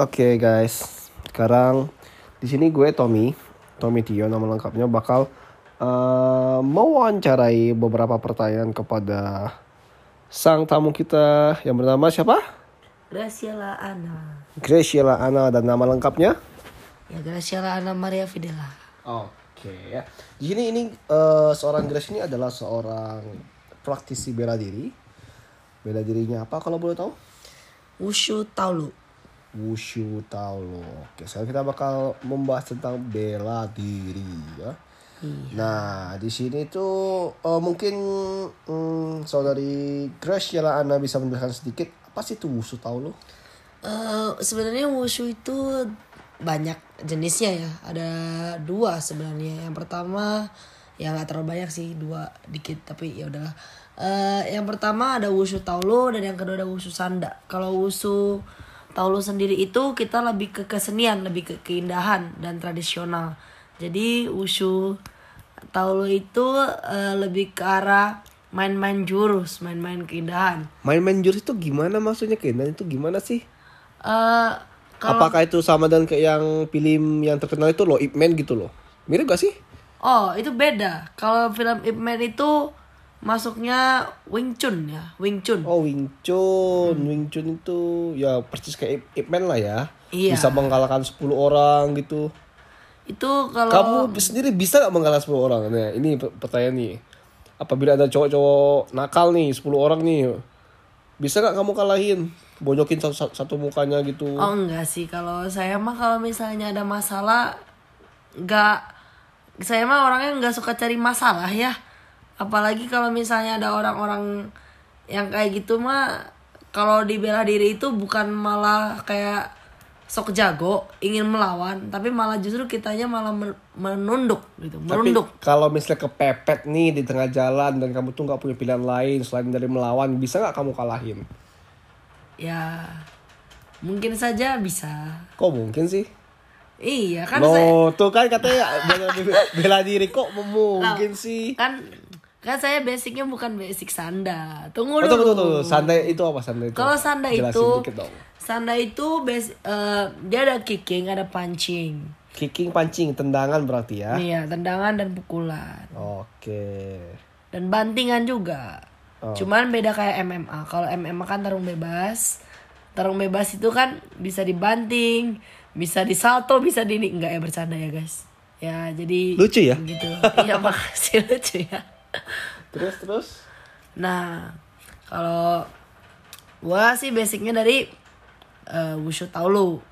Oke guys, sekarang di sini gue Tommy, Tommy Tio nama lengkapnya bakal uh, mewawancarai beberapa pertanyaan kepada sang tamu kita yang bernama siapa? Graciela Ana. Graciela Ana dan nama lengkapnya? Ya Graciela Ana Maria Fidela. Oke ya. Di sini ini uh, seorang Grace ini adalah seorang praktisi bela diri. Bela dirinya apa kalau boleh tahu? Wushu Taulu. Wushu Taolo. Oke, sekarang kita bakal membahas tentang bela diri ya. Nah, di sini tuh eh, mungkin hmm, saudari Grace ya Ana bisa menjelaskan sedikit apa sih itu Wushu Taolo? Eh, sebenarnya wushu itu banyak jenisnya ya. Ada dua sebenarnya. Yang pertama ya nggak terlalu banyak sih, dua dikit tapi ya udahlah. Eh, yang pertama ada wushu taulu dan yang kedua ada wushu sanda. Kalau wushu taulu sendiri itu kita lebih ke kesenian, lebih ke keindahan dan tradisional. Jadi wushu taulu itu eh, lebih ke arah main-main jurus, main-main keindahan. Main-main jurus itu gimana maksudnya keindahan itu gimana sih? Eh kalau Apakah itu sama dengan kayak yang film yang terkenal itu loh Ip Man gitu loh? Mirip gak sih? Oh, itu beda. Kalau film Ip Man itu masuknya Wing Chun ya, Wing Chun. Oh Wing Chun, Wing Chun itu ya persis kayak Ip, Ip Man lah ya. Iya. Bisa mengalahkan 10 orang gitu. Itu kalau Kamu sendiri bisa gak mengalahkan 10 orang? Nah, ini pe- pertanyaan nih. Apabila ada cowok-cowok nakal nih, 10 orang nih. Bisa gak kamu kalahin? Bonyokin satu, satu- mukanya gitu. Oh enggak sih, kalau saya mah kalau misalnya ada masalah enggak saya mah orangnya nggak suka cari masalah ya. Apalagi kalau misalnya ada orang-orang yang kayak gitu mah kalau dibela diri itu bukan malah kayak sok jago ingin melawan tapi malah justru kitanya malah men- menunduk gitu Tapi merunduk kalau misalnya kepepet nih di tengah jalan dan kamu tuh nggak punya pilihan lain selain dari melawan, bisa nggak kamu kalahin? ya mungkin saja bisa Kok mungkin sih? iya kan saya Loh, tuh kan katanya bela, bela diri kok mungkin sih. kan kan saya basicnya bukan basic sanda tunggu Oh, dulu tunggu, tunggu, tunggu. Sanda itu apa sanda itu? kalau sanda Jelasin itu sanda itu base eh, dia ada kicking ada punching Kicking, pancing, tendangan berarti ya? iya tendangan dan pukulan Oke. dan bantingan juga Oh. cuman beda kayak MMA kalau MMA kan tarung bebas tarung bebas itu kan bisa dibanting bisa disalto bisa di ini enggak ya bercanda ya guys ya jadi Lucu ya? gitu iya makasih lucu ya Terus terus? Nah, kalau gua sih basicnya dari eh, wushu taulu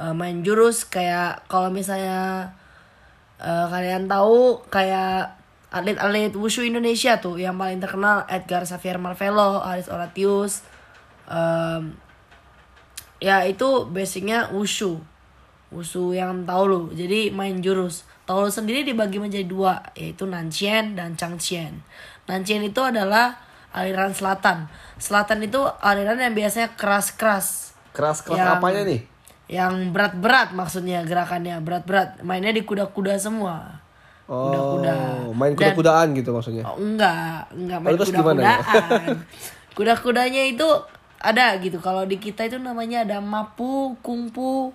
Eh, main jurus kayak kalau misalnya eh, kalian tahu kayak atlet-atlet wushu Indonesia tuh yang paling terkenal Edgar Xavier Marvelo, Aris Oratius, em, ya itu basicnya wushu. Wushu yang taulu jadi main jurus taulu sendiri dibagi menjadi dua yaitu Nanchen dan Changchen Nanchen itu adalah aliran selatan selatan itu aliran yang biasanya keras-keras Keras keras Yang- apanya nih? yang berat-berat maksudnya gerakannya berat-berat mainnya di kuda-kuda semua Oh, Kuda-kuda. main kuda-kudaan gitu maksudnya. Oh, enggak, enggak main ya? kuda-kudaan. Kuda-kudanya itu ada gitu. Kalau di kita itu namanya ada mapu, kungfu,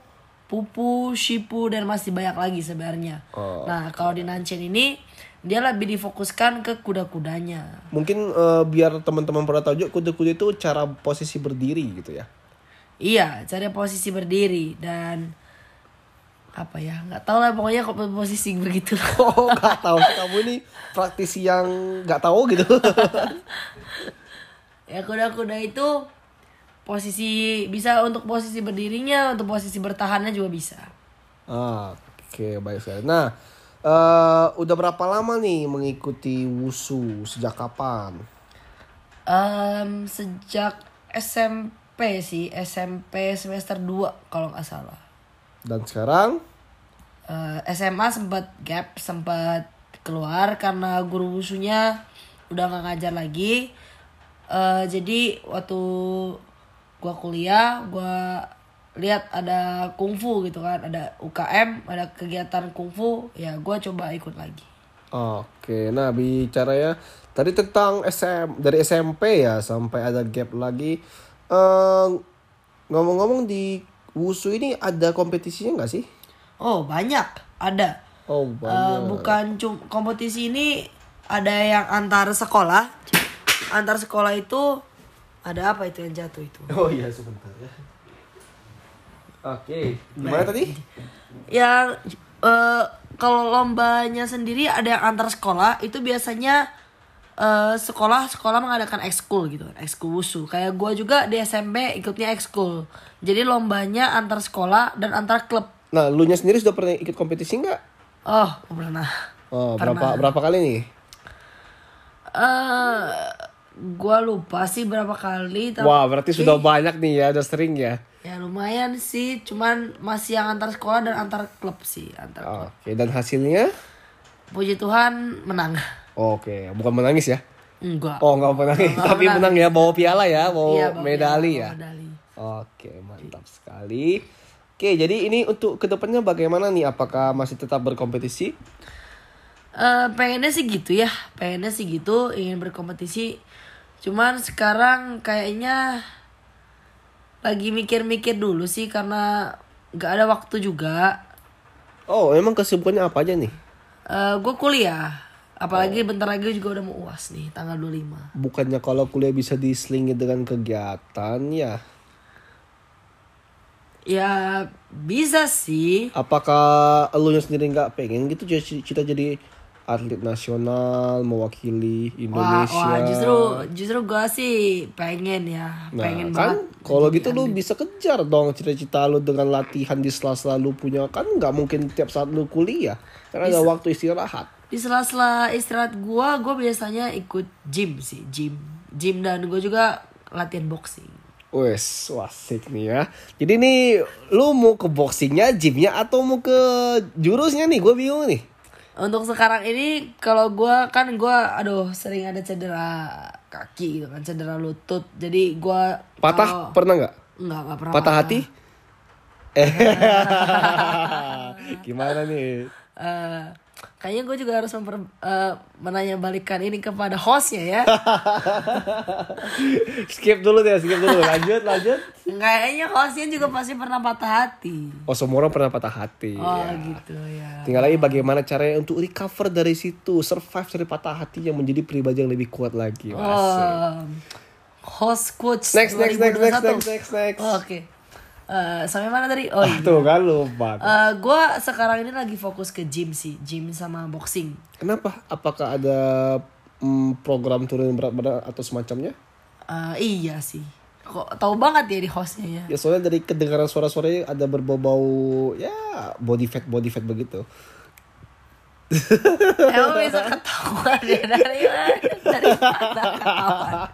pupu, shipu dan masih banyak lagi sebenarnya. Oh. Nah, kalau di Nanchen ini dia lebih difokuskan ke kuda-kudanya. Mungkin eh, biar teman-teman pada tahu juga kuda-kuda itu cara posisi berdiri gitu ya. Iya, cari posisi berdiri dan apa ya nggak tahu lah pokoknya kok posisi begitu Oh, nggak tahu kamu ini praktisi yang nggak tahu gitu. ya kuda-kuda itu posisi bisa untuk posisi berdirinya untuk posisi bertahannya juga bisa Ah, Oke, baik sekali. Nah, eh, udah berapa lama nih mengikuti wusu? Sejak kapan? Em, sejak SMP sih SMP semester 2 kalau nggak salah Dan sekarang? Eh, SMA sempat gap sempat keluar karena guru wusunya udah nggak ngajar lagi Eh, jadi waktu gua kuliah gua lihat ada kungfu gitu kan ada UKM ada kegiatan kungfu ya gua coba ikut lagi Oke, nah bicara ya tadi tentang SM dari SMP ya sampai ada gap lagi. Eh, Ngomong-ngomong di Wushu ini ada kompetisinya nggak sih? Oh banyak ada. Oh Eh, banyak. bukan cum kompetisi ini ada yang antar sekolah. Antar sekolah itu ada apa itu yang jatuh itu? Oh iya sebentar ya. Oke. Gimana tadi? Yang eh, kalau lombanya sendiri ada yang antar sekolah itu biasanya eh, sekolah sekolah mengadakan ekskul gitu, ekskul wusu. Kayak gua juga di SMP ikutnya ekskul. Jadi lombanya antar sekolah dan antar klub. Nah, lu nya sendiri sudah pernah ikut kompetisi nggak? Oh, pernah. Oh, berapa berapa kali nih? Eh, gua lupa sih berapa kali. tapi- Wah, berarti sudah banyak nih ya, udah sering ya. Ya lumayan sih, cuman masih yang antar sekolah dan antar klub sih, antar klub. Oke, dan hasilnya? Puji Tuhan menang. Oke, bukan menangis ya? Enggak. Oh, nggak menangis, Nggak tapi menang ya, bawa piala ya, bawa Iya, bawa medali piala, ya. medali. Oke, mantap sekali. Oke, jadi ini untuk ke depannya bagaimana nih? Apakah masih tetap berkompetisi? Eh, pengennya sih gitu ya, pengennya sih gitu, ingin berkompetisi. Cuman sekarang kayaknya lagi mikir-mikir dulu sih karena nggak ada waktu juga. Oh, emang kesibukannya apa aja nih? Eh gue kuliah, apalagi bentar lagi juga udah mau uas nih, tanggal 25. Bukannya kalau kuliah bisa diselingi dengan kegiatan ya? Ya bisa sih. Apakah elunya sendiri nggak pengen gitu jadi cita jadi atlet nasional mewakili Wah, Indonesia? wah justru justru gue sih pengen ya, Nah, pengen kan banget. kalau gitu lu bisa kejar dong cita-cita lu dengan latihan di sela-sela lu punya kan nggak mungkin tiap saat lu kuliah karena ada waktu istirahat. Di sela-sela istirahat gue, gue biasanya ikut gym sih, gym, gym dan gue juga latihan boxing. Wes, wasik nih ya. Jadi nih, lu mau ke boxingnya, gymnya, atau mau ke jurusnya nih? Gue bingung nih. Untuk sekarang ini kalau gue kan gue aduh sering ada cedera kaki gitu kan, cedera lutut. Jadi gue Patah pernah nggak? Enggak pernah Patah hati? Eh, gimana nih? Eh, kayaknya gue juga harus memper, eh, menanya balikan ini kepada hostnya ya. Skip dulu deh, skip dulu. Lanjut, lanjut. Kayaknya hostnya juga pasti pernah patah hati. Oh, semua orang pernah patah hati. Oh ya. gitu ya. Tinggal lagi bagaimana caranya untuk recover dari situ, survive dari patah hati yang menjadi pribadi yang lebih kuat lagi. Oh, host coach Next, next, next, next, 2021. next, next, next. Oh, Oke. Eh, sampai mana tadi? Oh iya. Tuh kan lupa. Eh, gue sekarang ini lagi fokus ke gym sih, gym sama boxing. Kenapa? Apakah ada mm, program turun berat badan atau semacamnya? Eh, iya sih. Kok tahu banget ya di hostnya ya. Ya soalnya dari kedengaran suara-suaranya ada berbau-bau ya body fat body fat begitu. Emang bisa ketahuan ya dari? Dari mana ketahuan?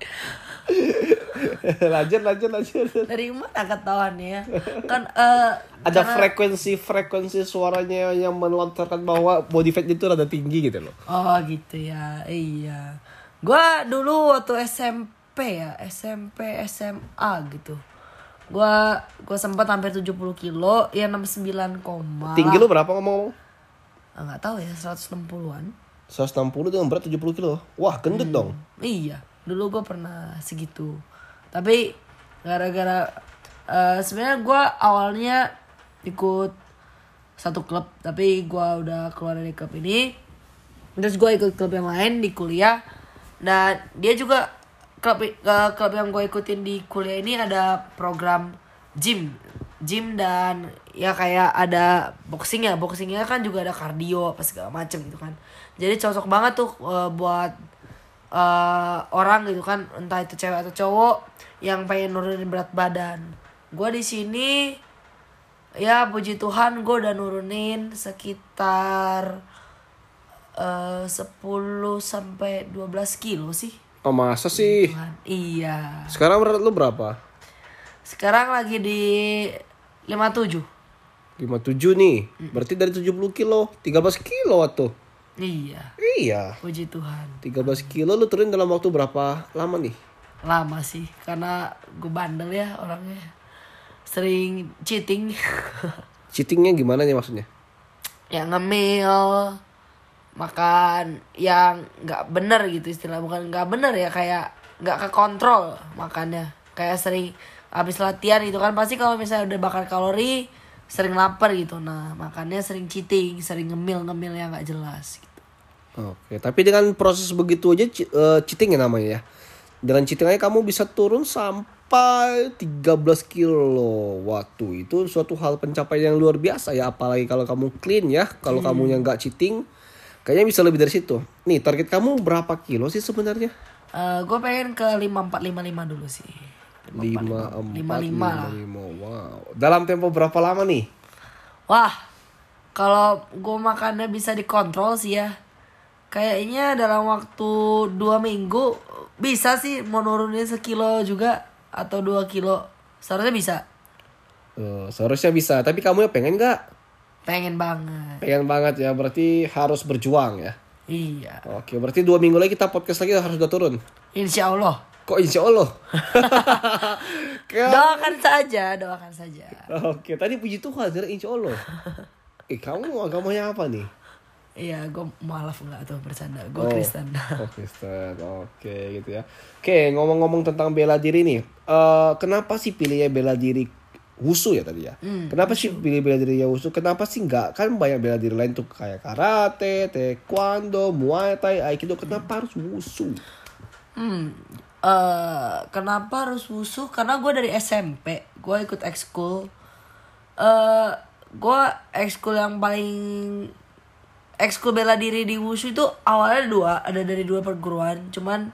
lanjut lanjut lanjut. Dari mana ketahuannya ya? Kan eh Ada karena- frekuensi frekuensi suaranya yang melontarkan bahwa body fat itu rada tinggi gitu loh. Oh gitu ya, iya. Gua dulu waktu SMP ya, SMP, SMA gitu. Gua gua sempat hampir 70 kilo, ya 69 koma. Tinggi lu berapa ngomong-ngomong? Ah, nggak tahu ya, 160-an. 160 dengan berat 70 kilo. Wah, gendut dong. Iya, dulu gue pernah segitu. Tapi gara-gara eh, sebenarnya gue awalnya ikut satu klub, tapi gue udah keluar dari klub ini. Terus gue ikut klub yang lain di kuliah dan dia juga klub eh, klub yang gue ikutin di kuliah ini ada program gym, gym dan ya kayak ada boxing ya, boxingnya kan juga ada kardio apa segala macem gitu kan. Jadi cocok banget tuh eh, buat eh, orang gitu kan entah itu cewek atau cowok yang pengen nurunin berat badan gue di sini ya puji Tuhan gue udah nurunin sekitar eh 10 sampai 12 kilo sih Oh, masa sih? Tuhan. iya Sekarang berat lu berapa? sekarang lagi di 57 57 nih. Berarti dari 70 kilo, 13 kilo tuh. Iya Iya. puji Tuhan 13 kilo lu turun dalam waktu berapa lama nih? lama sih karena gue bandel ya orangnya sering cheating Cheatingnya gimana nih maksudnya? yang ngemil makan yang nggak bener gitu istilah bukan nggak bener ya kayak nggak ke kontrol makannya kayak sering habis latihan gitu kan pasti kalau misalnya udah bakar kalori sering lapar gitu nah makannya sering cheating sering ngemil ngemil yang nggak jelas gitu. Oke, tapi dengan proses begitu aja eh, cheating ya namanya ya. Dengan cheating aja kamu bisa turun sampai 13 kilo. Waktu itu suatu hal pencapaian yang luar biasa ya, apalagi kalau kamu clean ya. Kalau kamu yang nggak cheating, kayaknya bisa lebih dari situ. Nih, target kamu berapa kilo sih sebenarnya? gue pengen ke 5455 dulu sih 5 55 lah. Wow. Dalam tempo berapa lama nih? Wah, kalau gue makannya bisa dikontrol sih ya. Kayaknya dalam waktu dua minggu bisa sih mau nurunin sekilo juga atau dua kilo. Seharusnya bisa. Eh, seharusnya bisa, tapi kamu ya pengen nggak? Pengen banget. Pengen banget ya, berarti harus berjuang ya. Iya. Oke, berarti dua minggu lagi kita podcast lagi harus udah turun. Insya Allah. Kok insya Allah? Doakan saja, doakan saja. Oke, tadi puji Tuhan, insya Allah. Eh, kamu agamanya apa nih? Iya, gue mualaf nggak tuh bercanda. Gue Oh, Kristen. Oh, Kristen. Oke, gitu ya. Oke, ngomong-ngomong tentang bela diri nih. eh kenapa sih pilihnya bela diri wusu ya tadi ya? kenapa sih pilih bela diri ya wusu? Kenapa sih nggak? Kan banyak bela diri lain tuh kayak karate, taekwondo, muay thai, aikido. Kenapa harus wusu? Hmm, eh kenapa harus wusu? Karena gue dari SMP, gue ikut ekskul. Eh, gue ekskul yang paling ekskul bela diri di wushu itu awalnya dua, ada dari dua perguruan. Cuman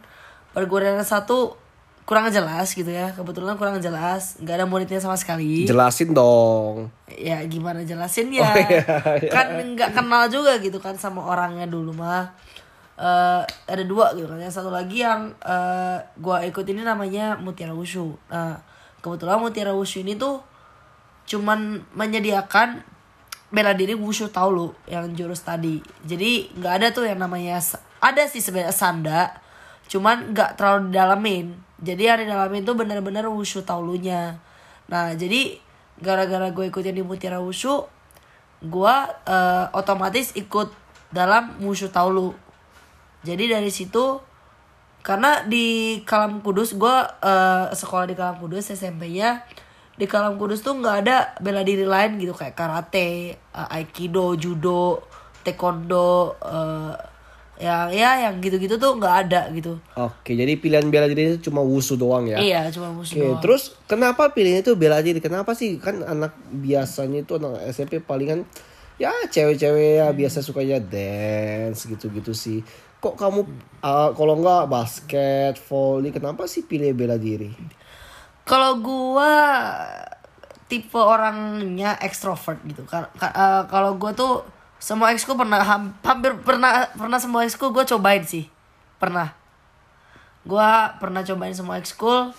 perguruan yang satu kurang jelas gitu ya, kebetulan kurang jelas, nggak ada muridnya sama sekali. Jelasin dong. ya gimana jelasin ya Oh, iya, iya. kan nggak kenal juga gitu kan sama orangnya dulu mah Eh ada dua gitu kan yang satu lagi yang eh gua ikut ini namanya Mutiara Wushu nah kebetulan Mutiara Wushu ini tuh cuman menyediakan bela diri wushu taulu yang jurus tadi. Jadi nggak ada tuh yang namanya ada sih sebenarnya sanda cuman nggak terlalu didalamin. Jadi yang didalamin tuh bener-bener wushu taulunya nah jadi gara-gara gue ikutin di mutiara wushu gue eh, otomatis ikut dalam wushu taulu jadi dari situ karena di Kalam Kudus gue eh, sekolah di Kalam Kudus SMP-nya di Kalam Kudus tuh nggak ada bela diri lain gitu kayak karate, eh, aikido, judo, taekwondo, eh, yang ya yang gitu-gitu tuh nggak ada gitu. Oke, jadi pilihan bela diri itu cuma wusu doang ya? Iya cuma musuh Oke, doang. terus kenapa pilihnya itu bela diri? Kenapa sih kan anak biasanya itu anak SMP palingan ya cewek-cewek ya biasa sukanya dance gitu-gitu sih. Kok kamu uh, kalau nggak basket, volley, kenapa sih pilih bela diri? Kalau gua tipe orangnya ekstrovert gitu. Eh, Kalau gua tuh semua ekskul pernah ham- hampir pernah pernah semua ekskul gua cobain sih. Pernah. Gua pernah cobain semua ekskul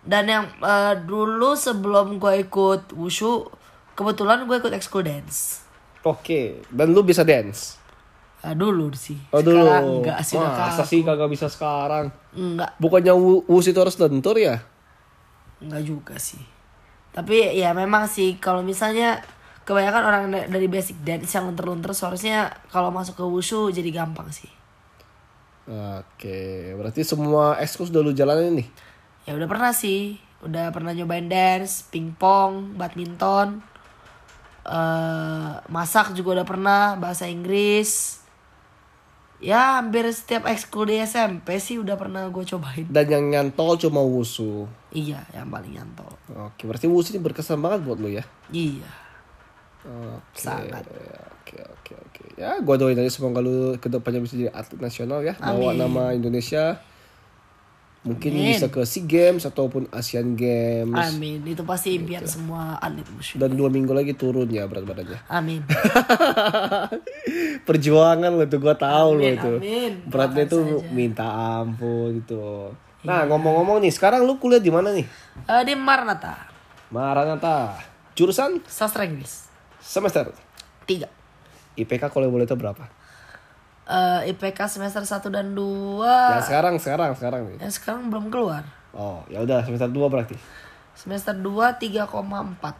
dan yang eh, dulu sebelum gua ikut wushu kebetulan gue ikut ekskul dance. Oke, dan lu bisa dance? Eh, dulu sih. Oh Sekarang dulu. enggak sih Masa sih kagak bisa sekarang? Enggak. Bukannya wu- wusu itu harus lentur ya? Enggak juga sih. Tapi ya memang sih kalau misalnya kebanyakan orang da- dari basic dance yang lunter-lunter seharusnya kalau masuk ke wushu jadi gampang sih. Oke, berarti semua ekskul sudah lu jalanin nih? Ya udah pernah sih. Udah pernah nyobain dance, pingpong, badminton. eh masak juga udah pernah, bahasa Inggris. Ya hampir setiap ekskul di SMP sih udah pernah gue cobain. Dan yang nyantol cuma wusu. Iya, yang paling nyantol. Oke, berarti wusu ini berkesan banget buat lu ya? Iya. Oke, Sangat. Oke, oke, oke. Ya, gua doain aja semoga lu ke depannya bisa jadi atlet nasional ya, bawa Amin. nama Indonesia. Mungkin Amin. bisa ke SEA Games ataupun Asian Games. Amin. Itu pasti impian semua atlet wushu. Dan dua minggu lagi turun ya berat badannya. Amin. Perjuangan lo tuh gua tahu lo itu. amin. Beratnya tuh minta ampun gitu. Nah, ngomong-ngomong nih, sekarang lu kuliah di mana nih? Eh, di Maranatha, Maranatha. Jurusan sastra Inggris. semester. Tiga. IPK kalau boleh tahu berapa? Eh, IPK semester 1 dan 2 Ya sekarang, sekarang, sekarang nih. yang sekarang belum keluar. Oh, ya udah semester 2 berarti. Semester 2 3,4.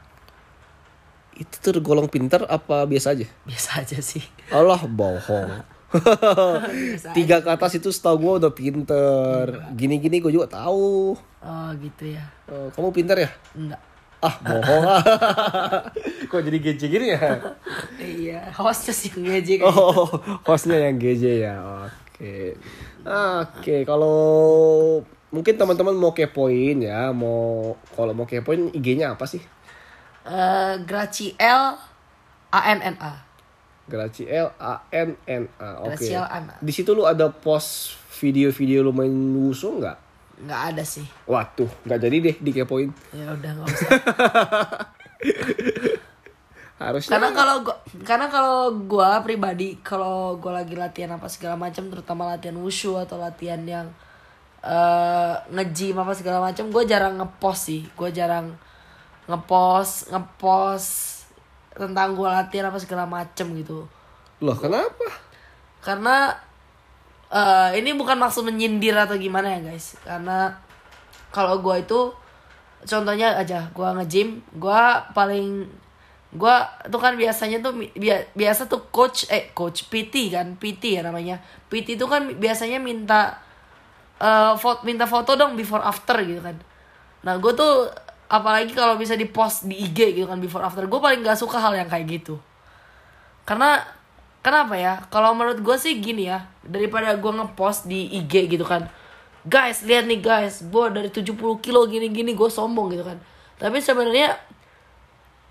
Itu tergolong pinter apa biasa aja? Biasa aja sih. Allah bohong. Tiga ke atas itu setahu gue udah pinter. Gini-gini gue juga tahu. Oh gitu ya. Oh, kamu pinter ya? Enggak. Ah, bohong ah. Kok jadi gece gini ya? Iya, hostnya sih ngejek. kayak Oh, hostnya yang GJ ya. Oke. Oke, kalau mungkin teman-teman mau kepoin ya, mau kalau mau kepoin IG-nya apa sih? Eh, Graciel A N N A. Graci L A N N A. Oke. Graciel Ana. Di situ lu ada post video-video lu main wushu nggak? Nggak ada sih. Waduh, nggak jadi deh dikepoin. Ya udah nggak usah. Harusnya. karena kalau gua karena kalau gua pribadi kalau gua lagi latihan apa segala macam terutama latihan wushu atau latihan yang eh nge-gym apa segala macam gua jarang ngepost sih gua jarang ngepost ngepost tentang gua latihan apa segala macam gitu Loh, kenapa? karena eh ini bukan maksud menyindir atau gimana ya guys. Karena kalau gua itu contohnya aja gua nge-gym gua paling gua tuh kan biasanya tuh bia- biasa tuh coach eh coach PT kan PT ya namanya. PT itu kan biasanya minta eh foto minta foto dong before after gitu kan. Nah gue tuh apalagi kalau bisa di post di IG gitu kan before after gue paling gak suka hal yang kayak gitu. Karena kenapa ya? Kalau menurut gue sih gini ya daripada gue ngepost di IG gitu kan guys lihat nih guys gue dari 70 kilo gini gini gue sombong gitu kan. Tapi sebenarnya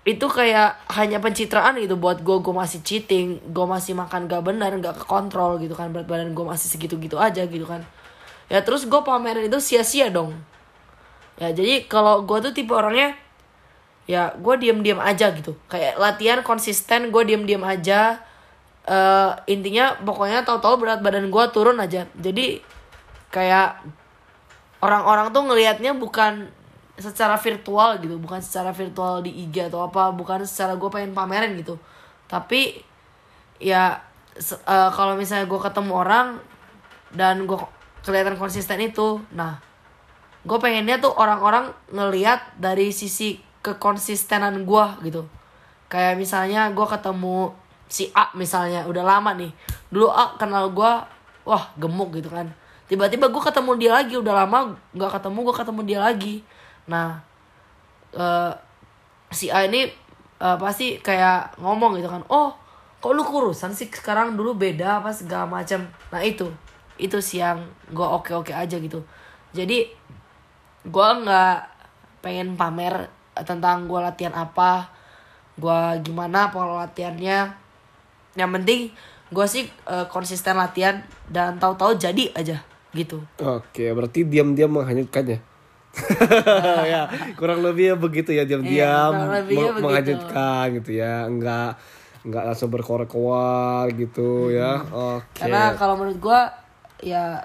itu kayak hanya pencitraan gitu buat gue gue masih cheating gue masih makan gak benar gak kekontrol gitu kan berat badan gue masih segitu gitu aja gitu kan. Ya terus gue pamerin itu sia-sia dong. Ya jadi kalau gue tuh tipe orangnya ya gue diem-diem aja gitu. Kayak latihan konsisten gue diem-diem aja eh intinya pokoknya tahu-tahu berat badan gue turun aja. Jadi kayak orang-orang tuh ngelihatnya bukan secara virtual gitu bukan secara virtual di IG atau apa bukan secara gue pengen pamerin gitu. Tapi ya eh, kalau misalnya gue ketemu orang dan gue kelihatan konsisten itu nah gue pengennya tuh orang-orang ngelihat dari sisi kekonsistenan gue gitu. Kayak misalnya gue ketemu si A misalnya udah lama nih. Dulu A kenal gue wah gemuk gitu kan. Tiba-tiba gue ketemu dia lagi udah lama nggak ketemu gue ketemu dia lagi. Nah eh, si A ini eh, pasti kayak ngomong gitu kan oh kok lu kurusan sih sekarang? Dulu beda apa segala macam nah itu. Itu sih yang gue oke oke aja gitu. Jadi gue nggak pengen pamer tentang gue latihan apa gue gimana pola latihannya yang penting gue sih eh, konsisten latihan dan tahu-tahu jadi aja gitu Oke, berarti diam-diam menghanyutkannya. ya, kurang lebih ya begitu ya diam-diam begitu. menghanyutkan gitu ya. Enggak enggak langsung berkoar-koar gitu ya. Oke. karena kalau menurut gue ya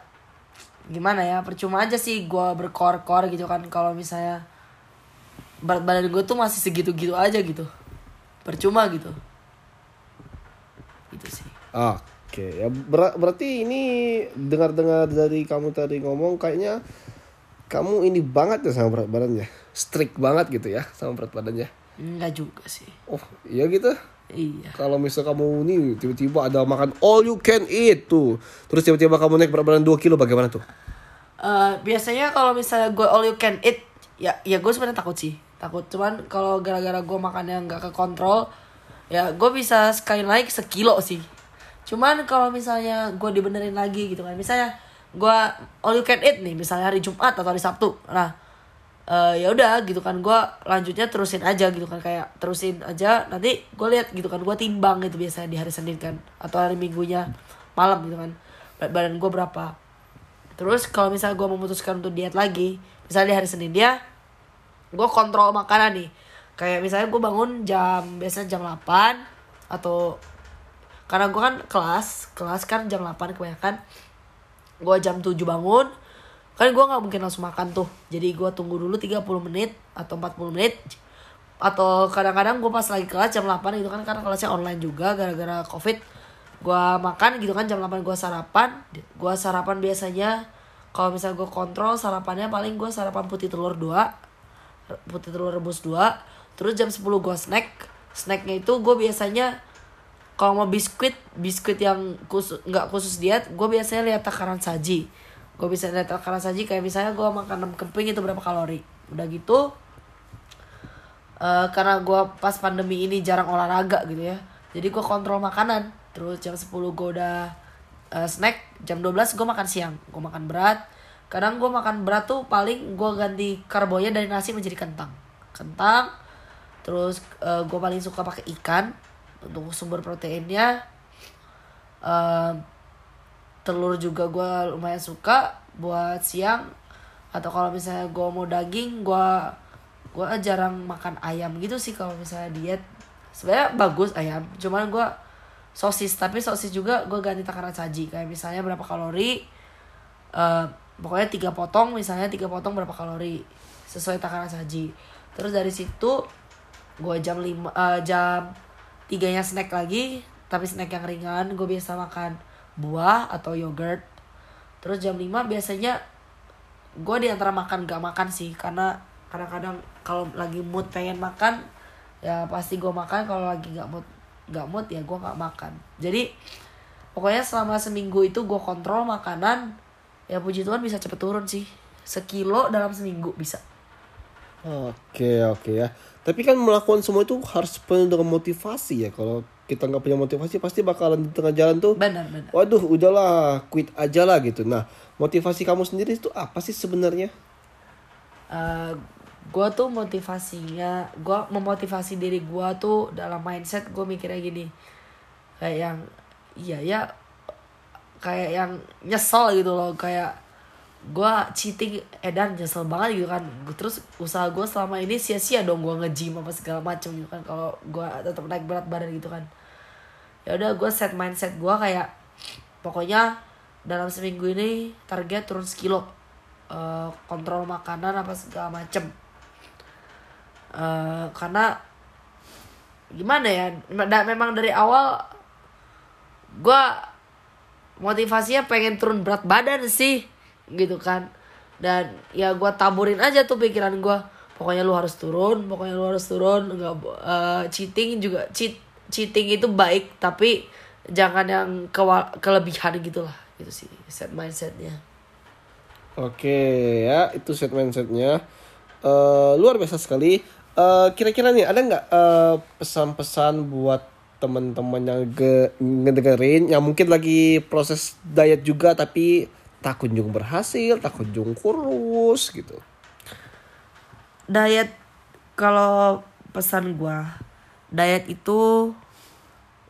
gimana ya percuma aja sih gue berkor-kor gitu kan kalau misalnya berat badan gue tuh masih segitu-gitu aja gitu percuma gitu gitu sih Oke, ya ber- berarti ini dengar-dengar dari kamu tadi ngomong kayaknya kamu ini banget ya sama berat badannya. Strict banget gitu ya sama berat badannya. enggak juga sih Oh, iya gitu. iya Kalau misal kamu nih tiba-tiba ada makan all you can eat tuh. Terus tiba-tiba kamu naik berat badan 2 kilo bagaimana tuh? Eh, biasanya kalau misalnya gue all you can eat ya ya gue sebenarnya takut sih takut cuman kalau gara-gara gue makannya nggak ke kontrol ya gue bisa sekali naik sekilo sih. Cuman kalau misalnya gue dibenerin lagi gitu kan misalnya gue all you can eat nih misalnya hari Jumat atau hari Sabtu. Nah eh, ya udah gitu kan gue lanjutnya terusin aja gitu kan kayak terusin aja nanti gue lihat gitu kan gue timbang gitu biasanya di hari Senin kan atau hari Minggunya malam gitu kan berat badan gue berapa. Terus kalau misalnya gue memutuskan untuk diet lagi, misalnya di hari Senin dia, gue kontrol makanan nih. Kayak misalnya gue bangun jam biasanya jam 8 atau karena gue kan kelas, kelas kan jam 8 kebanyakan. Gue jam 7 bangun, kan gue nggak mungkin langsung makan tuh. Jadi gue tunggu dulu 30 menit atau 40 menit. Atau kadang-kadang gue pas lagi kelas jam 8 gitu kan karena kelasnya online juga gara-gara covid gua makan gitu kan jam 8 gua sarapan gua sarapan biasanya kalau misalnya gua kontrol sarapannya paling gua sarapan putih telur dua putih telur rebus dua terus jam 10 gua snack snacknya itu gue biasanya kalau mau biskuit biskuit yang khusus nggak khusus diet gue biasanya lihat takaran saji. Gue bisa lihat takaran saji kayak misalnya gue makan 6 kemping itu berapa kalori. Udah gitu eh karena gue pas pandemi ini jarang olahraga gitu ya jadi gue kontrol makanan. Terus jam 10 gue udah eh, snack jam 12 gue makan siang. Gue makan berat kadang gue makan berat tuh paling gue ganti karbonya dari nasi menjadi kentang. Kentang terus gue paling suka pakai ikan untuk sumber proteinnya. Eh, telur juga gue lumayan suka buat siang. Atau kalau misalnya gue mau daging gue gue jarang makan ayam gitu sih kalau misalnya diet. Sebenarnya bagus ayam cuman gue sosis. Tapi sosis juga gue ganti takaran saji. Kayak misalnya berapa kalori eh pokoknya tiga potong misalnya tiga potong berapa kalori sesuai takaran saji. Terus dari situ gue jam lima eh, jam tiganya snack lagi tapi snack yang ringan gue biasa makan buah atau yogurt. Terus jam 5 biasanya gue di antara makan gak makan sih karena kadang-kadang kalau lagi mood pengen makan ya pasti gue makan kalau lagi gak mood gak mood ya gue gak makan. Jadi pokoknya selama seminggu itu gue kontrol makanan ya puji Tuhan bisa cepet turun sih. Sekilo dalam seminggu bisa. Oke oke ya. Tapi kan melakukan semua itu harus penuh dengan motivasi ya. Kalau kita nggak punya motivasi pasti bakalan di tengah jalan tuh. benar benar Waduh, udahlah, quit aja lah gitu. Nah, motivasi kamu sendiri itu apa sih sebenarnya? gue tuh motivasinya gue memotivasi diri gue tuh dalam mindset gue mikirnya gini kayak yang iya ya kayak yang nyesel gitu loh kayak gue cheating edan nyesel banget gitu kan. Terus usaha gue selama ini sia-sia dong gue nge-gym apa segala macem gitu kan. Kalau gue tetap naik berat badan gitu kan. Ya udah gue set mindset gue kayak pokoknya dalam seminggu ini target turun sekilo Eh, kontrol makanan apa segala macem. Eh, karena gimana ya da- memang dari awal gue motivasinya pengen turun berat badan sih gitu kan. Dan ya gue taburin aja tuh pikiran gue pokoknya lu harus turun pokoknya lu harus turun. Nggak eh, cheating juga cheat cheating itu baik tapi jangan yang kewa- kelebihan gitu lah gitu sih set mindsetnya. Oke ya, itu set mindsetnya. Eh, luar biasa sekali. Eh, Kira-kira nih ada nggak eh, pesan-pesan buat teman-teman yang ge- ngedengerin yang mungkin lagi proses diet juga tapi tak kunjung berhasil, tak kunjung kurus gitu. diet kalau pesan gua diet itu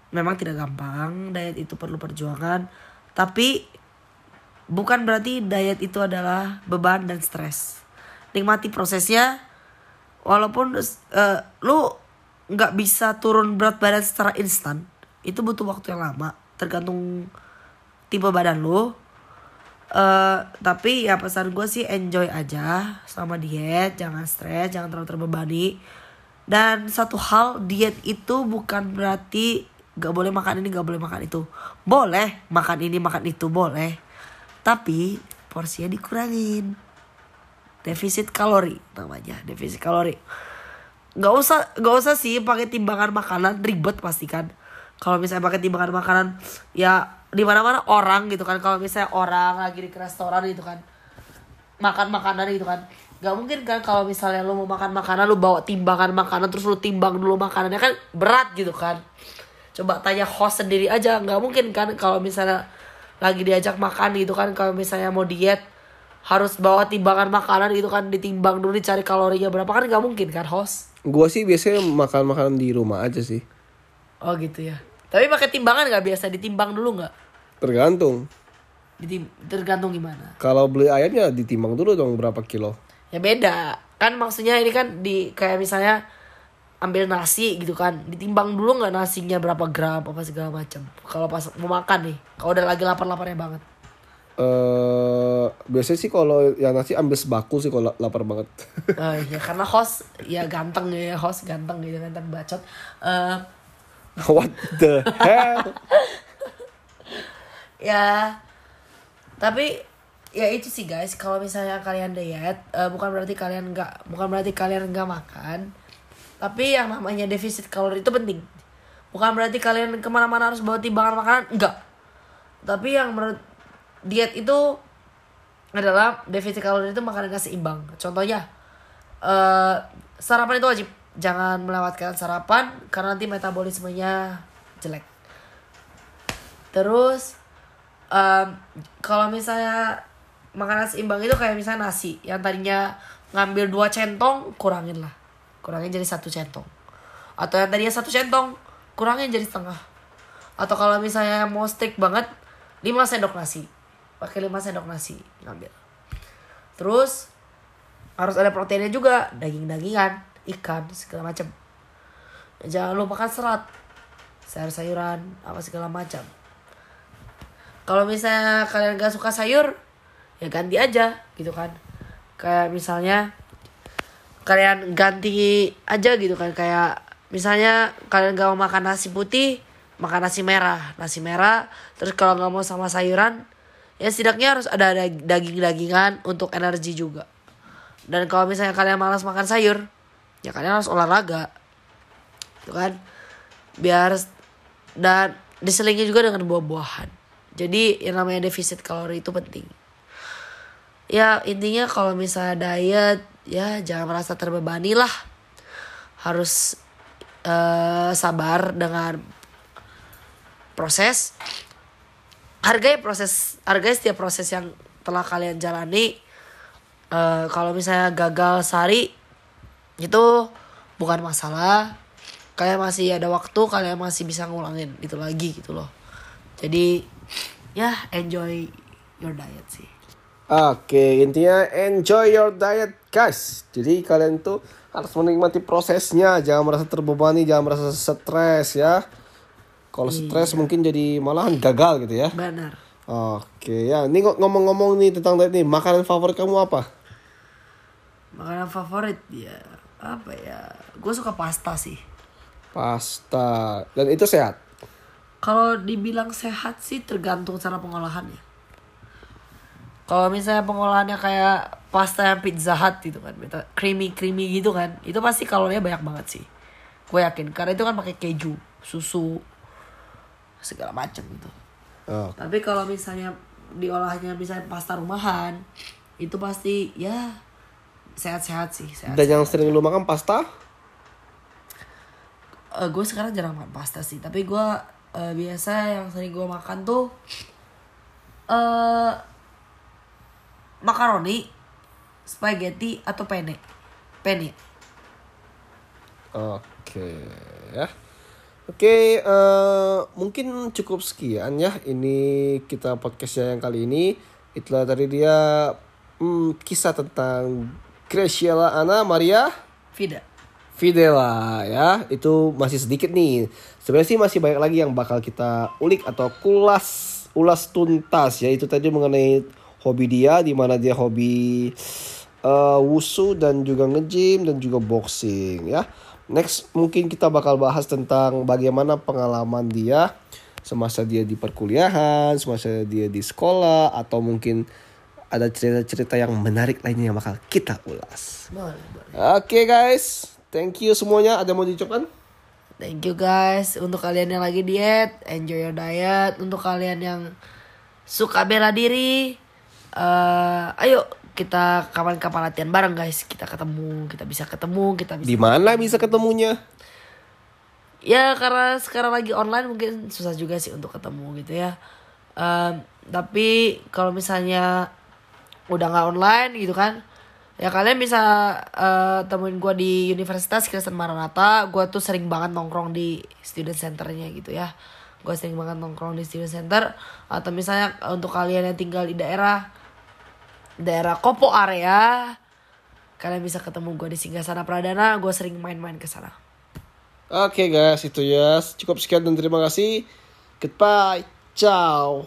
memang tidak gampang diet itu perlu perjuangan tapi bukan berarti diet itu adalah beban dan stres nikmati prosesnya walaupun eh, lu nggak bisa turun berat badan secara instan itu butuh waktu yang lama tergantung tipe badan lu eh tapi ya pesan gue sih enjoy aja sama diet, jangan stres, jangan terlalu terbebani. Dan satu hal diet itu bukan berarti gak boleh makan ini, gak boleh makan itu. Boleh makan ini, makan itu boleh. Tapi porsinya dikurangin. Defisit kalori namanya, defisit kalori. Gak usah, gak usah sih pakai timbangan makanan ribet pasti kan. Kalau misalnya pakai timbangan makanan, ya di mana mana orang gitu kan. Kalau misalnya orang lagi di restoran gitu kan, makan makanan gitu kan. Gak mungkin kan kalau misalnya lu mau makan makanan, lu bawa timbangan makanan terus lu timbang dulu makanannya kan berat gitu kan. Coba tanya host sendiri aja, nggak mungkin kan kalau misalnya lagi diajak makan gitu kan. Kalau misalnya mau diet harus bawa timbangan makanan gitu kan ditimbang dulu dicari kalorinya berapa kan nggak mungkin kan host Gua sih biasanya makan makanan di rumah aja sih. Oh gitu ya. Tapi pakai timbangan nggak biasa ditimbang dulu nggak? Tergantung. Ditim tergantung gimana. Kalau beli ayamnya ditimbang dulu dong berapa kilo. Ya beda. Kan maksudnya ini kan di kayak misalnya ambil nasi gitu kan, ditimbang dulu nggak nasinya berapa gram apa segala macam. Kalau pas mau makan nih, kalau udah lagi lapar-laparnya banget. Eh biasanya sih kalau yang nasi ambil sebaku sih kalau lapar banget. Eh, ya karena host ya ganteng ya host ganteng gitu kan bacot. Eh What the hell? ya tapi ya itu sih guys. Kalau misalnya kalian diet eh, bukan berarti kalian nggak bukan berarti kalian nggak makan tapi yang namanya defisit kalori itu penting. Bukan berarti kalian ke mana-mana harus bawa timbangan makanan enggak tapi yang menurut diet itu adalah defisit kalori itu makanan gak seimbang. Contohnya eh sarapan itu wajib jangan melewatkan sarapan karena nanti metabolismenya jelek. Terus em, kalau misalnya makanan seimbang itu kayak misalnya nasi yang tadinya ngambil dua centong kurangin lah. Kurangin jadi satu centong. Atau yang tadinya satu centong kurangin jadi setengah. Atau kalau misalnya mau strict banget 5 sendok nasi. Pakai 5 sendok nasi ngambil. Terus harus ada proteinnya juga daging-dagingan ikan segala macam. Jangan lupakan serat sayur-sayuran apa segala macam. Kalau misalnya kalian gak suka sayur ya ganti aja gitu kan. Kayak misalnya kalian ganti aja gitu kan kayak misalnya kalian gak mau makan nasi putih makan nasi merah. Nasi merah terus kalau nggak mau sama sayuran ya setidaknya harus ada dag- daging-dagingan untuk energi juga. Dan kalau misalnya kalian malas makan sayur ya kalian harus olahraga. Gitu kan? Biar dan diselingi juga dengan buah-buahan. Jadi yang namanya defisit kalori itu penting. Ya intinya kalau misalnya diet ya jangan merasa terbebani lah. Harus eh, sabar dengan proses. Hargai proses hargai setiap proses yang telah kalian jalani. Eh, kalau misalnya gagal sehari itu bukan masalah kalian masih ada waktu kalian masih bisa ngulangin itu lagi gitu loh jadi ya enjoy your diet sih Oke, intinya enjoy your diet, guys. Jadi kalian tuh harus menikmati prosesnya, jangan merasa terbebani, jangan merasa stres ya. Kalau stres mungkin jadi malahan gagal gitu ya. benar Oke, ya. Ini ngomong-ngomong nih tentang diet nih, makanan favorit kamu apa? makanan favorit ya apa ya? Gue suka pasta sih. Pasta. Dan itu sehat. kalau dibilang sehat sih tergantung cara pengolahannya. Kalau misalnya pengolahannya kayak pasta yang pizza hut gitu kan creamy creamy gitu kan itu pasti kalorinya banyak banget sih. Gue yakin karena itu kan pakai keju susu segala macam gitu. Oh, tapi kalau misalnya diolahnya misalnya pasta rumahan itu pasti ya sehat-sehat sih sehat Dan yang sering lu makan pasta? gue sekarang jarang makan pasta sih tapi gue eh, biasa yang sering gue makan tuh eh makaroni spaghetti atau penne penne Oke, ya. Oke, eh, mungkin cukup sekian ya. Ini kita podcastnya yang kali ini. Itulah tadi dia hmm, kisah tentang Graciela Ana Maria Vida Fidela ya. Itu masih sedikit nih. Sebenarnya sih masih banyak lagi yang bakal kita ulik atau kulas ulas tuntas ya. Itu tadi mengenai hobi dia di mana dia hobi eh, wusu dan juga nge-gym dan juga boxing ya. Next mungkin kita bakal bahas tentang bagaimana pengalaman dia semasa dia di perkuliahan, semasa dia di sekolah atau mungkin ada cerita-cerita yang menarik lainnya yang bakal kita ulas. boleh boleh Oke guys, thank you semuanya. Ada mau diucapkan? thank you guys untuk kalian yang lagi diet enjoy your diet untuk kalian yang suka bela diri eh ayo kita kapan-kapan latihan bareng guys kita ketemu kita bisa ketemu kita bisa Di mana bisa ketemunya? ya karena sekarang lagi online mungkin susah juga sih untuk ketemu gitu ya Em, tapi kalau misalnya udah nggak online gitu kan ya kalian bisa eh, temuin gue di Universitas Kristen Maranatha gue tuh sering banget nongkrong di student centernya gitu ya gue sering banget nongkrong di student center atau misalnya untuk kalian yang tinggal di daerah daerah Kopo area kalian bisa ketemu gue di Singgasana Pradana gue sering main-main ke sana Oke guys, itu ya. Cukup sekian dan terima kasih. Goodbye. Ciao.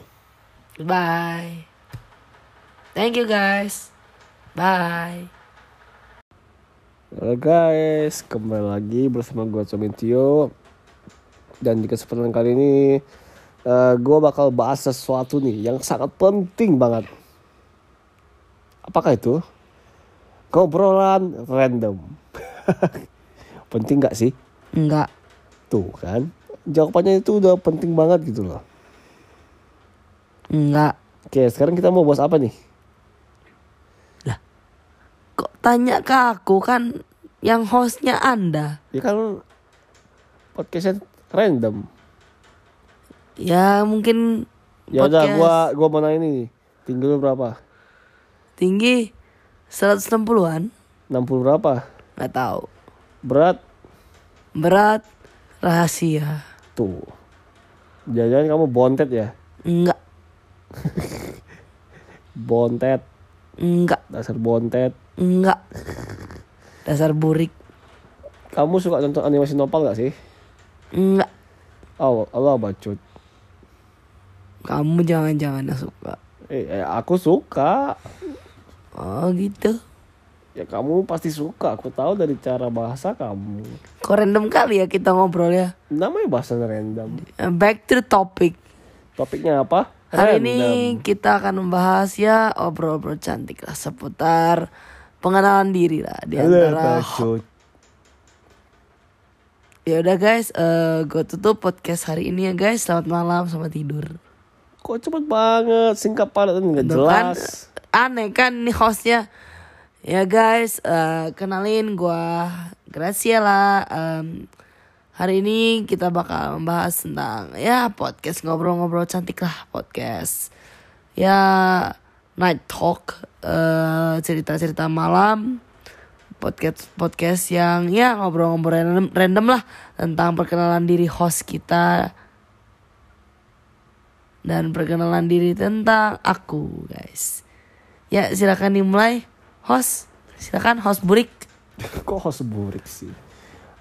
Goodbye. Thank you guys. Bye. Halo guys, kembali lagi bersama gue Comintio Dan di kesempatan kali ini eh Gue bakal bahas sesuatu nih yang sangat penting banget Apakah itu? Ngobrolan random Penting gak sih? Enggak. Tuh kan jawabannya itu udah penting banget gitu loh. Enggak. Oke, sekarang kita mau bahas apa nih? Tanya ke aku kan yang hostnya Anda? Ya kan podcastnya random. Ya mungkin Ya udah, gua gua mau nanya nih. Tinggi lu berapa? tinggi 160-an. 60 berapa? Nggak tahu. Berat Berat rahasia. tuh. Jangan-jangan kamu bontet ya? Enggak. Bontet, Enggak. dasar bontet. Enggak. Dasar burik. Kamu suka nonton animasi nopal gak sih? Enggak. Oh, Allah bacut. Kamu jangan-jangan suka. Eh, eh, aku suka. Oh gitu. Ya kamu pasti suka. Aku tahu dari cara bahasa kamu. Kok random kali ya kita ngobrol ya. Namanya bahasa random. Back to the topic. Topiknya apa? Hari ini kita akan membahas ya obrol-obrol cantik lah seputar pengenalan diri lah di antara ya udah guys, eh gue tutup podcast hari ini ya guys. Selamat malam, selamat tidur. Kok cepet banget, singkat padat nggak Tuh kan, jelas. aneh kan nih hostnya. Ya guys, eh, kenalin gua Graciela. Em, hari ini kita bakal membahas tentang ya podcast ngobrol-ngobrol cantik lah podcast. Ya night talk, eh, cerita-cerita malam. Podcast podcast yang ya ngobrol-ngobrol random, random lah tentang perkenalan diri host kita dan perkenalan diri tentang aku guys. Ya silakan dimulai host. Silakan host burik. Kok host burik sih?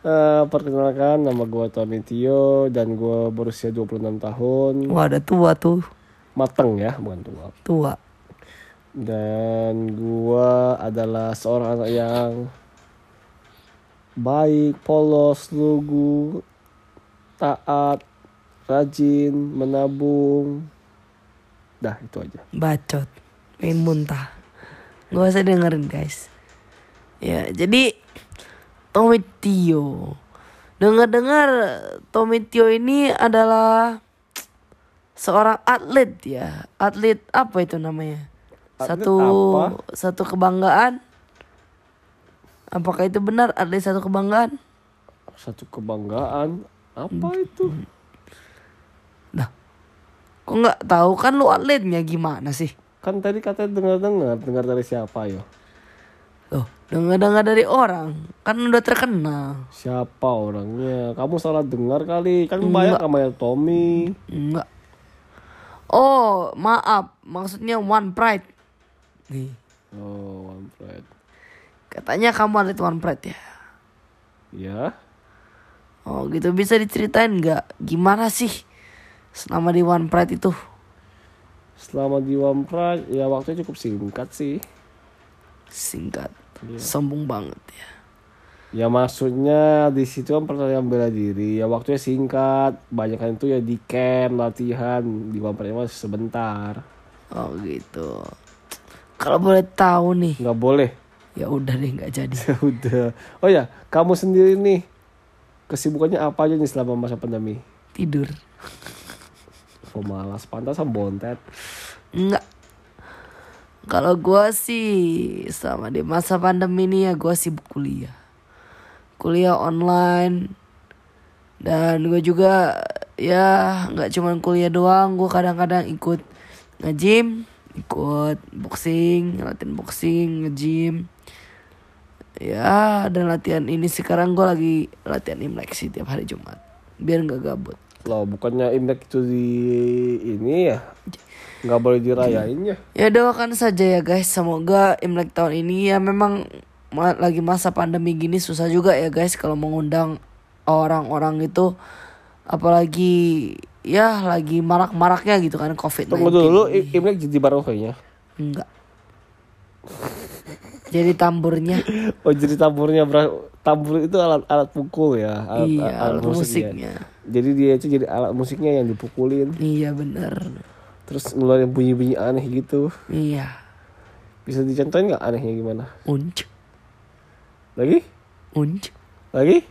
Eh, perkenalkan nama gue Tony Tio dan gue berusia 26 tahun Wah ada tua tuh mateng ya bukan tua tua. Dan gue adalah seorang anak yang baik polos lugu taat rajin menabung dah itu aja Bacot. Pengen muntah. Gak usah dengerin guys. Ya jadi Tommy Tio. Dengar-dengar Tommy ini adalah seorang atlet ya. Atlet apa itu namanya? Satu apa? satu kebanggaan. Apakah itu benar atlet satu kebanggaan? satu kebanggaan apa itu Nah, kok nggak tahu kan lu atletnya gimana sih? kan tadi katanya dengar dengar dengar dari siapa yo Loh, dengar-dengar dari orang kan udah terkenal. siapa orangnya kamu salah dengar kali kan banyak namanya Tommy Enggak. Oh, maaf. Maksudnya One Pride. Nih, oh One Pride katanya kamu atlet One Pride ya. ya Oh, gitu bisa diceritain nggak gimana sih selama di One Pride itu? selama di One Pride ya waktunya cukup singkat sih Singkat. Iya. Sombong banget ya. ya maksudnya di situ kan pertandingan bela diri ya waktunya singkat banyak kan itu ya di camp latihan di One Pride masih sebentar Oh, gitu. Kalau boleh tahu nih, nggak boleh ya udah deh nggak jadi. ya udah oh ya kamu sendiri nih kesibukannya apa aja nih selama masa pandemi Tidur. oh malas pantasan bontet Enggak. Kalau gua sih selama di masa pandemi ini ya gua sibuk kuliah. Kuliah online. Dan gue juga ya nggak cuman kuliah doang, gue kadang-kadang ikut nge-gym, ikut boxing, latihan boxing, nge-gym. Ya, dan latihan ini sekarang gue lagi latihan Imlek sih tiap hari Jumat. Biar nggak gabut. loh bukannya Imlek itu di ini ya nggak boleh dirayain ya Ya doakan saja ya guys, semoga Imlek tahun ini ya memang ma- lagi masa pandemi gini susah juga ya guys kalau mengundang orang-orang itu apalagi ya lagi marak-maraknya gitu kan COVID-19. tunggu dulu Imlek jadi baru kayaknya Enggak. Jadi tamburnya oh jadi tamburnya tambur itu alat alat pukul ya alat, iya alat alat musik ya. musiknya. jadi dia itu jadi alat musiknya yang dipukulin Iya bener terus ngeluarin bunyi-bunyi aneh gitu Iya. bisa dicontohin nggak anehnya gimana Unc, lagi unc, lagi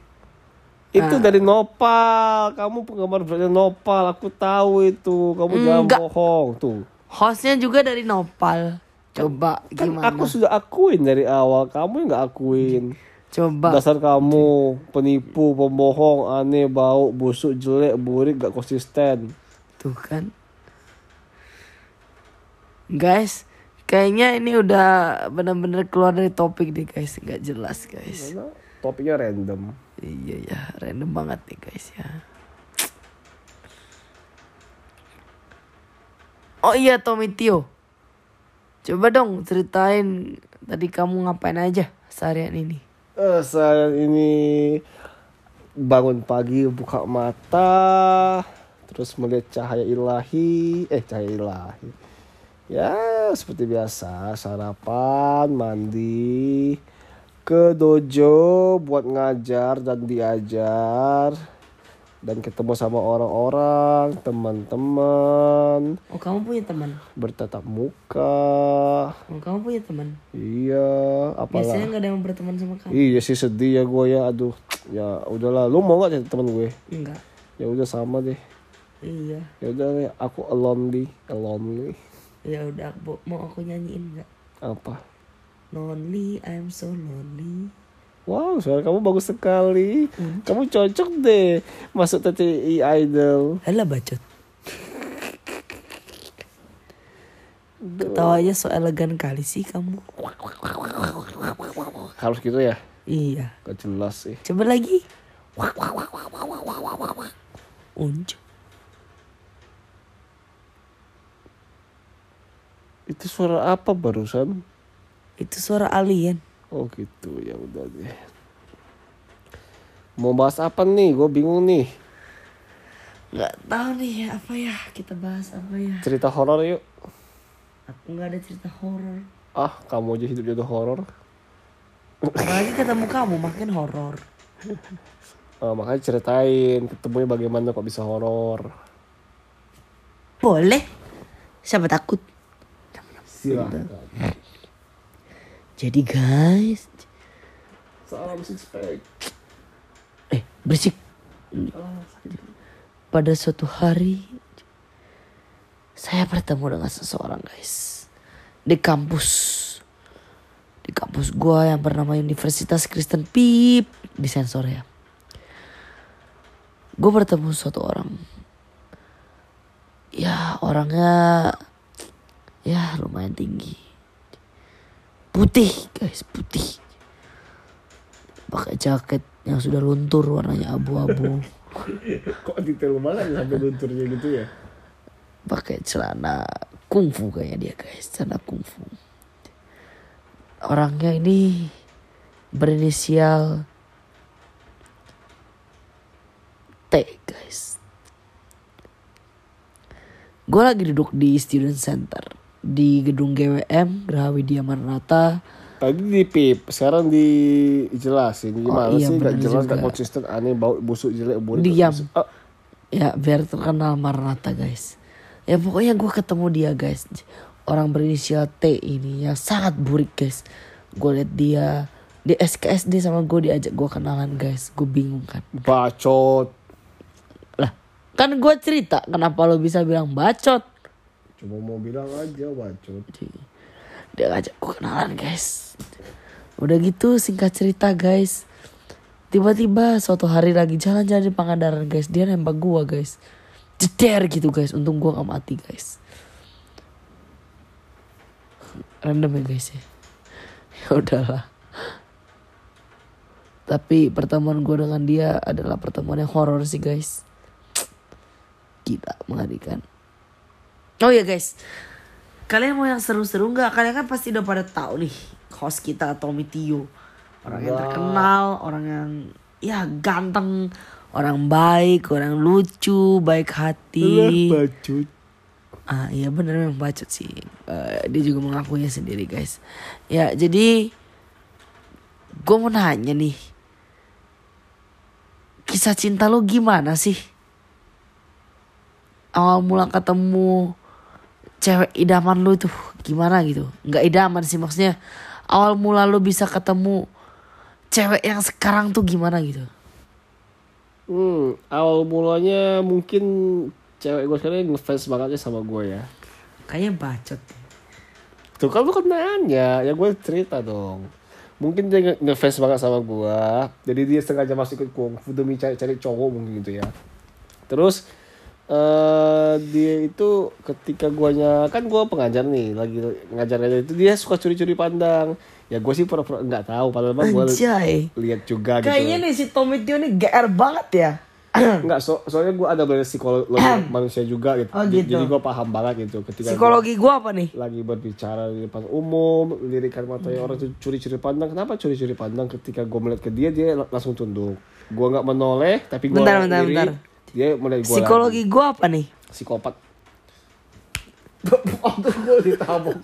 Itu dari Nopal. Kamu penggemar beratnya Nopal. Aku tahu itu. Kamu jangan Enggak. bohong. Tuh. Hostnya juga dari Nopal. Coba Kan gimana? aku sudah akuin dari awal. Kamu yang nggak akuin. Coba. Dasar kamu penipu, pembohong, aneh, bau, busuk, jelek, burik, gak konsisten. Tuh kan. Guys, kayaknya ini udah benar-benar keluar dari topik nih guys. Nggak jelas guys. Topiknya random. Iya ya, random banget nih guys ya. Oh iya Tommy Tio. Coba dong ceritain tadi kamu ngapain aja seharian ini. Eh, saya ini bangun pagi buka mata terus melihat cahaya ilahi eh cahaya ilahi ya seperti biasa sarapan mandi ke dojo buat ngajar dan diajar dan ketemu sama orang-orang teman-teman Oh kamu punya teman? bertatap muka Oh kamu punya teman? iya apalah Biasanya nggak ada yang berteman sama kamu. Iya sih sedih ya gue ya aduh ya udahlah lu mau gak jadi teman gue Enggak. ya udah sama deh Iya. ya udah aku lonely lonely Ya udah mau aku nyanyiin nggak? apa Lonely, I'm so lonely. wow suara kamu bagus sekali kamu cocok deh masuk TTI Idol Alah bacot. Ketawanya so elegan kali sih kamu. harus gitu ya Iya. gak jelas sih Coba lagi. Unjuk. itu suara apa barusan Itu suara alien. oh gitu ya udah deh mau bahas apa nih gue bingung nih Nggak tahu nih apa ya kita bahas apa ya. cerita horor yuk Aku nggak ada cerita horor. ah kamu aja hidupnya udah horor Apalagi ketemu kamu makin horor. Ah, makanya ceritain ketemunya bagaimana kok bisa horor Boleh. Siapa takut? silakan Jadi guys, salam pack eh berisik. Pada suatu hari saya bertemu dengan seseorang guys di kampus di kampus gua yang bernama Universitas Kristen Pip di sensor ya. Gue bertemu suatu orang. Ya orangnya ya lumayan tinggi. Putih guys putih. Pakai jaket yang sudah luntur warnanya abu-abu. kok detail banget ya sampai lunturnya gitu ya pakai celana kungfu kayaknya dia guys celana kungfu orangnya ini berinisial T guys gue lagi duduk di student center di gedung GWM Geraha Widya Maranatha. Tadi di pip sekarang dijelasin gimana Oh, iya, sih? Gak jelas juga. gak konsisten aneh bau busuk jelek burik Diam. Ah, ya biar terkenal Maranatha guys. Ya pokoknya gue ketemu dia guys. Orang berinisial T ini yang sangat burik guys. Gue liat dia di SKSD sama gue diajak gue kenalan guys. Gue bingung kan. Bacot. Lah kan gue cerita kenapa lo bisa bilang bacot cuma mau bilang aja bacot. Dia ngajak gue kenalan guys. Udah gitu singkat cerita guys. Tiba-tiba suatu hari lagi jalan-jalan di Pangandaran guys. Dia nembak gue guys. Jeder gitu guys. Untung gue gak mati guys. Random ya guys ya? Ya udahlah. Tapi pertemuan gue dengan dia adalah pertemuan yang horor sih guys. Gila mengerikan oh ya guys kalian mau yang seru-seru nggak kalian kan pasti udah pada tahu nih host kita Tommy Tio orang yang Wah. terkenal orang yang ya ganteng orang baik orang lucu baik hati bacot Ah iya bener memang bacot sih. Eh, dia juga mengakuinya sendiri guys. Ya jadi gue mau nanya nih. Kisah cinta lo gimana sih? Awal mula ketemu cewek idaman lu tuh gimana gitu? Nggak idaman sih maksudnya. Awal mula lo bisa ketemu cewek yang sekarang tuh gimana gitu? Hmm, awal mulanya mungkin cewek gue sekarang ngefans banget ya sama gue ya. Kayaknya bacot. Tuh kan lu kan nanya, ya gue cerita dong. Mungkin dia nge- ngefans banget sama gue, jadi dia sengaja masuk ke kungfu demi cari, cari cowok mungkin gitu ya. Terus eh dia itu ketika guanya kan gua pengajar nih lagi ngajar itu dia suka curi-curi pandang ya gue sih pura-pura nggak tahu padahal mah gue lihat juga gitu Kayaknya nih si Tommy Tio nih GR banget ya. Enggak, so, soalnya gue ada belajar psikologi manusia juga gitu. Oh, gitu. Jadi gue paham banget gitu ketika Psikologi gua apa nih? lagi berbicara di depan umum, lirikan matanya orang tuh curi-curi pandang. Kenapa curi-curi pandang ketika gue melihat ke dia, dia lang- langsung tunduk. Gue nggak menoleh, tapi gue Bentar, bentar, bentar. Dia mulai gue Psikologi gua apa nih? psikopat. Waktu gue ditabok.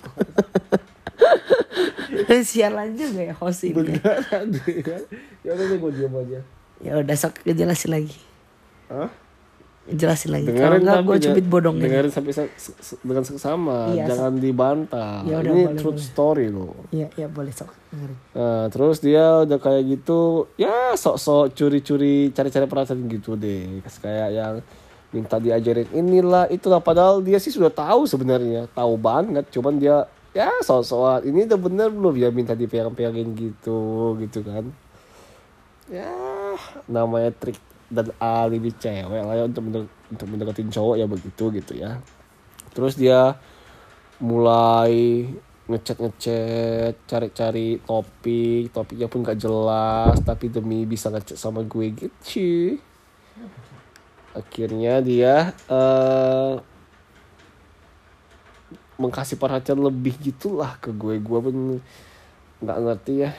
Sialan juga ya host ini. Beneran dia. Ya udah gue diam aja. Ya udah sok jelasin lagi. Hah? Jelasin lagi. Kalau dengerin gua ja- cubit bodongnya. dengerin sampai se- se- dengan seksama Iya, jangan dibantah Ya udah, ini boleh, truth boleh. story loh Iya, iya boleh sok. dengerin. nah, terus dia udah kayak gitu ya sok-sok curi-curi cari-cari perhatian gitu deh kayak yang minta diajarin inilah itulah padahal dia sih sudah tahu sebenarnya tahu banget cuman dia ya sok-sokan ini udah bener belum ya minta dipegang-pegangin gitu gitu kan ya namanya trik dan alibi cewek lah ya untuk mende- untuk mendekatin cowok ya begitu gitu ya. Terus dia mulai ngechat ngechat cari-cari topik topiknya pun gak jelas tapi demi bisa ngechat sama gue gitu. Akhirnya dia eh mengkasih perhatian lebih gitulah ke gue. Gue pun nggak ngerti ya.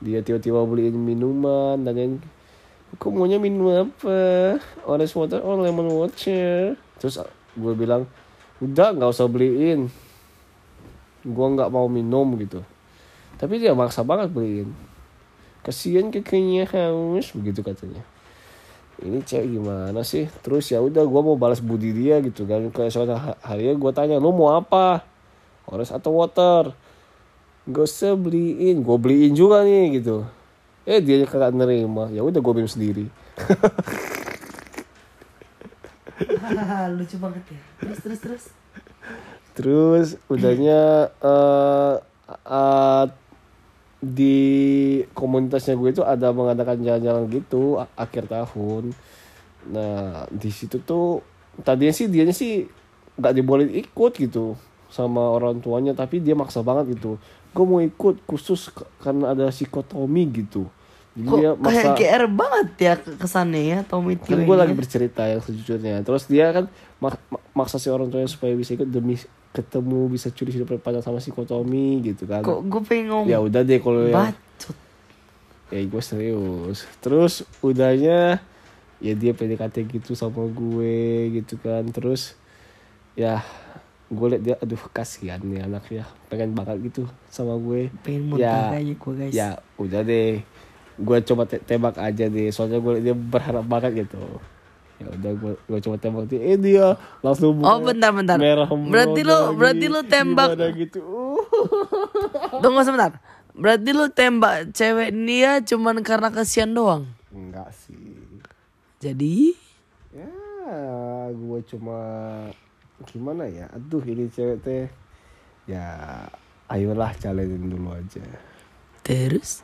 Dia tiba-tiba beliin minuman dan yang aku maunya minum apa? Orange water or lemon water. Terus gue bilang udah nggak usah beliin. Gue nggak mau minum gitu. Tapi dia maksa banget beliin. Kasihan kakinya haus begitu katanya. Ini cewek gimana sih? Terus ya udah gue mau balas budi dia gitu kan. Kayak suatu ha- hari gue tanya lu mau apa? Orange atau water? Gak usah beliin. Gue beliin juga nih gitu eh dia kagak nerima. Ya udah gue minum sendiri. Lucu banget ya. Terus terus terus. terus udahnya eh eh, di komunitasnya gue itu ada mengadakan jalan-jalan gitu akhir tahun. Nah di situ tuh tadinya sih dianya sih nggak dibolehin ikut gitu sama orang tuanya tapi dia maksa banget gitu. Gue mau ikut khusus karena ada psikotomi gitu Kok dia kayak maksa GR banget ya kesannya ya Tommy Tio kan gue ya. lagi bercerita yang sejujurnya. Terus dia kan mak- mak- maksa si orang tuanya supaya bisa ikut demi ketemu bisa curi hidup panjang sama psikotomi gitu kan. Kok gue pengen ngomong ya udah deh kalau ya. ya gue serius. Terus udahnya ya dia PDKT gitu sama gue gitu kan. Terus ya gue liat dia aduh kasihan nih anak ya pengen banget gitu sama gue. Pengen ya muntah aja gue guys. ya udah deh gue coba te- tembak aja deh soalnya gue dia berharap banget gitu ya udah gue gue coba tembak dia eh dia langsung Oh bentar bentar. merah Berarti lu berarti lu tembak. Gitu. Tunggu sebentar. Berarti lu tembak cewek dia cuman karena kasihan doang. enggak sih Jadi ya gue cuma gimana ya aduh ini cewek teh ya ayolah jalanin dulu aja terus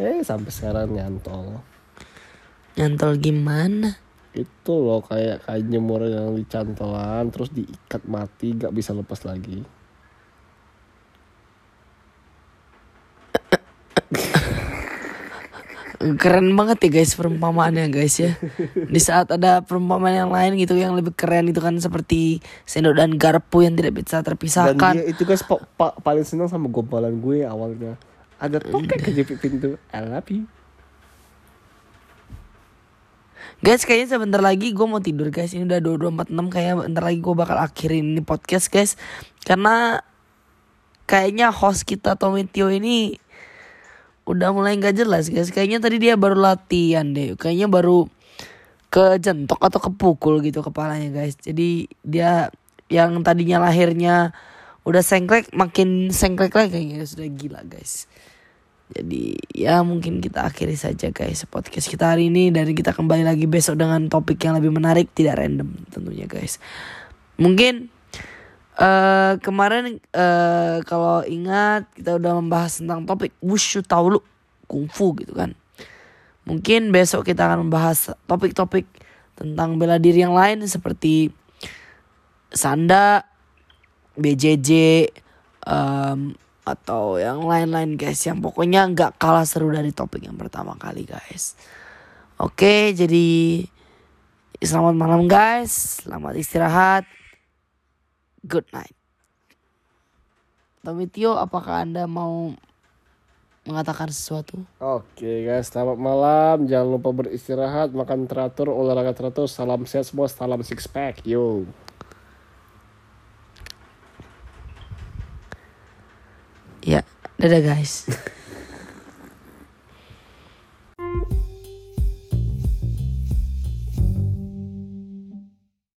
eh sampai sekarang nyantol nyantol gimana? itu loh kayak kain jemur yang dicantolan terus diikat mati gak bisa lepas lagi Keren banget ya guys perumpamaannya guys ya. Di saat ada perumpamaan yang lain gitu yang lebih keren itu kan seperti sendok dan garpu yang tidak bisa dan terpisahkan. dia itu guys pa- pa- paling senang sama gompalan gue awalnya ada tokek kejepit pintu I love you. Guys kayaknya sebentar lagi gue mau tidur guys. Ini udah 2246 kayak bentar lagi gue bakal akhirin ini podcast guys. Karena kayaknya host kita Tommy Tio ini udah mulai nggak jelas guys. Kayaknya tadi dia baru latihan deh. Kayaknya baru kejentok atau kepukul gitu kepalanya guys. Jadi dia yang tadinya lahirnya udah sengklek makin sengklek lagi kayaknya sudah gila guys Jadi ya mungkin kita akhiri saja guys podcast kita hari ini dan kita kembali lagi besok dengan topik yang lebih menarik tidak random tentunya guys. Mungkin uh, kemarin uh, kalau ingat kita udah membahas tentang topik wushu taulu kungfu gitu kan. Mungkin besok kita akan membahas topik-topik tentang bela diri yang lain seperti sanda, BJJ, um, atau yang lain-lain guys yang pokoknya nggak kalah seru dari topik yang pertama kali guys oke jadi selamat malam guys selamat istirahat good night Tomitio apakah anda mau mengatakan sesuatu Oke guys, selamat malam. Jangan lupa beristirahat, makan teratur, olahraga teratur. Salam sehat semua, salam six pack. Yo. Ya dadah guys